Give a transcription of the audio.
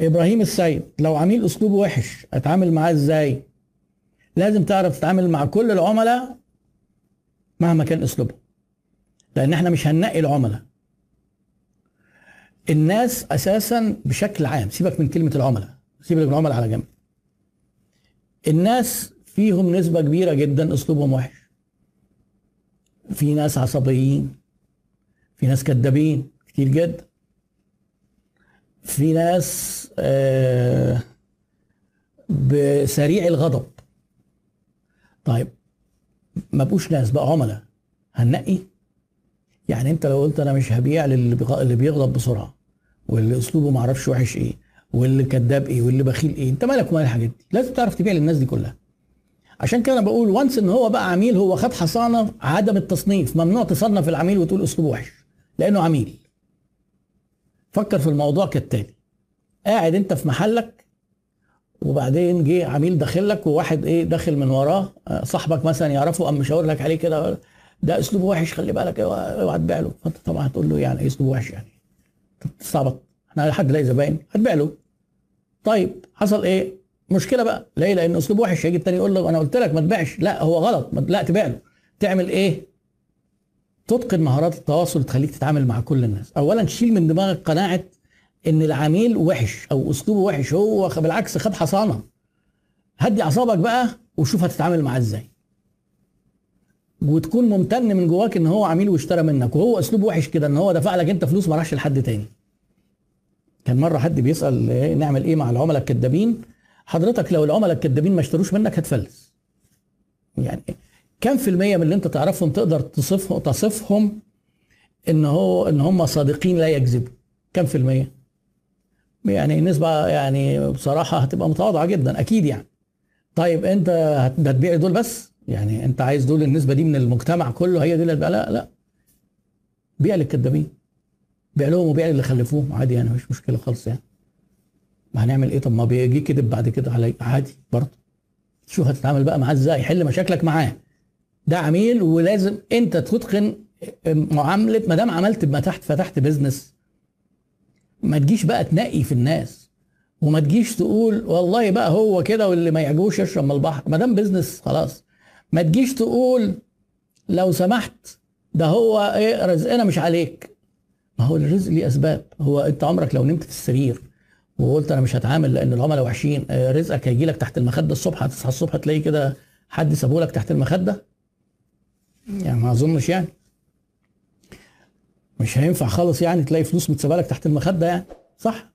إبراهيم السيد لو عميل أسلوبه وحش اتعامل معاه إزاي؟ لازم تعرف تتعامل مع كل العملاء مهما كان اسلوبهم لأن إحنا مش هننقي العملاء. الناس أساسا بشكل عام سيبك من كلمة العملاء سيبك من العملاء على جنب. الناس فيهم نسبة كبيرة جدا أسلوبهم وحش. في ناس عصبيين في ناس كذابين كتير جدا. في ناس آه بسريع الغضب. طيب ما بقوش ناس بقى عملاء. هننقي؟ يعني انت لو قلت أنا مش هبيع للي بيغضب بسرعة واللي اسلوبه ما أعرفش وحش إيه واللي كذاب إيه واللي بخيل إيه انت مالك ومال الحاجات دي؟ لازم تعرف تبيع للناس دي كلها. عشان كده أنا بقول وانس ان هو بقى عميل هو خد حصانة عدم التصنيف ممنوع تصنف العميل وتقول اسلوبه وحش لأنه عميل. فكر في الموضوع كالتالي. قاعد انت في محلك وبعدين جه عميل داخل لك وواحد إيه داخل من وراه صاحبك مثلا يعرفه قام مشاور لك عليه كده ده أسلوبه وحش خلي بالك اوعى تبيع له. فانت طبعا هتقول له يعني إيه أسلوبه وحش يعني؟ تستعبط إحنا حد لاقي زباين هتبيع له. طيب حصل إيه؟ مشكلة بقى. ليه؟ لأن أسلوبه وحش. هيجي التاني يقول له أنا قلت لك ما تبيعش. لا هو غلط. لا تبيع له. تعمل إيه؟ تتقن مهارات التواصل تخليك تتعامل مع كل الناس. اولا شيل من دماغك قناعة إن العميل وحش أو أسلوبه وحش هو بالعكس خد حصانة. هدي أعصابك بقى وشوف هتتعامل معاه إزاي. وتكون ممتن من جواك إن هو عميل واشترى منك وهو أسلوبه وحش كده إن هو دفع لك أنت فلوس ما راحش لحد تاني. كان مرة حد بيسأل نعمل إيه مع العملاء الكذابين حضرتك لو العملاء الكذابين ما اشتروش منك هتفلس. يعني كم في المية من اللي انت تعرفهم تقدر تصفهم تصفهم إن هو إن هم صادقين لا يكذبوا؟ كم في المية؟ يعني نسبة يعني بصراحة هتبقى متواضعة جدا أكيد يعني. طيب أنت هتبيع دول بس؟ يعني أنت عايز دول النسبة دي من المجتمع كله هي دي اللي لا لا. بيع للكذابين. بيع لهم وبيع اللي خلفوهم. عادي يعني مش مشكلة خالص يعني. ما هنعمل إيه؟ طب ما بيجي كذب بعد كده علي. عادي برضه. شوف هتتعامل بقى معاه إزاي؟ حل مشاكلك معاه. ده عميل ولازم انت تتقن معاملة ما دام عملت ما تحت فتحت business ما تجيش بقى تنقي في الناس. وما تجيش تقول والله بقى هو كده واللي ما يعجبوش يشرب من البحر. ما دام business خلاص. ما تجيش تقول لو سمحت ده هو إيه رزقنا مش عليك. ما هو الرزق ليه أسباب؟ هو أنت عمرك لو نمت في السرير وقلت أنا مش هتعامل لأن العملاء وحشين رزقك هيجي لك تحت المخدة الصبح هتصحى الصبح تلاقي كده حد سابه لك تحت المخدة؟ يعني ما اظنش يعني. مش هينفع خالص يعني تلاقي فلوس متسابه لك تحت المخدة يعني. صح؟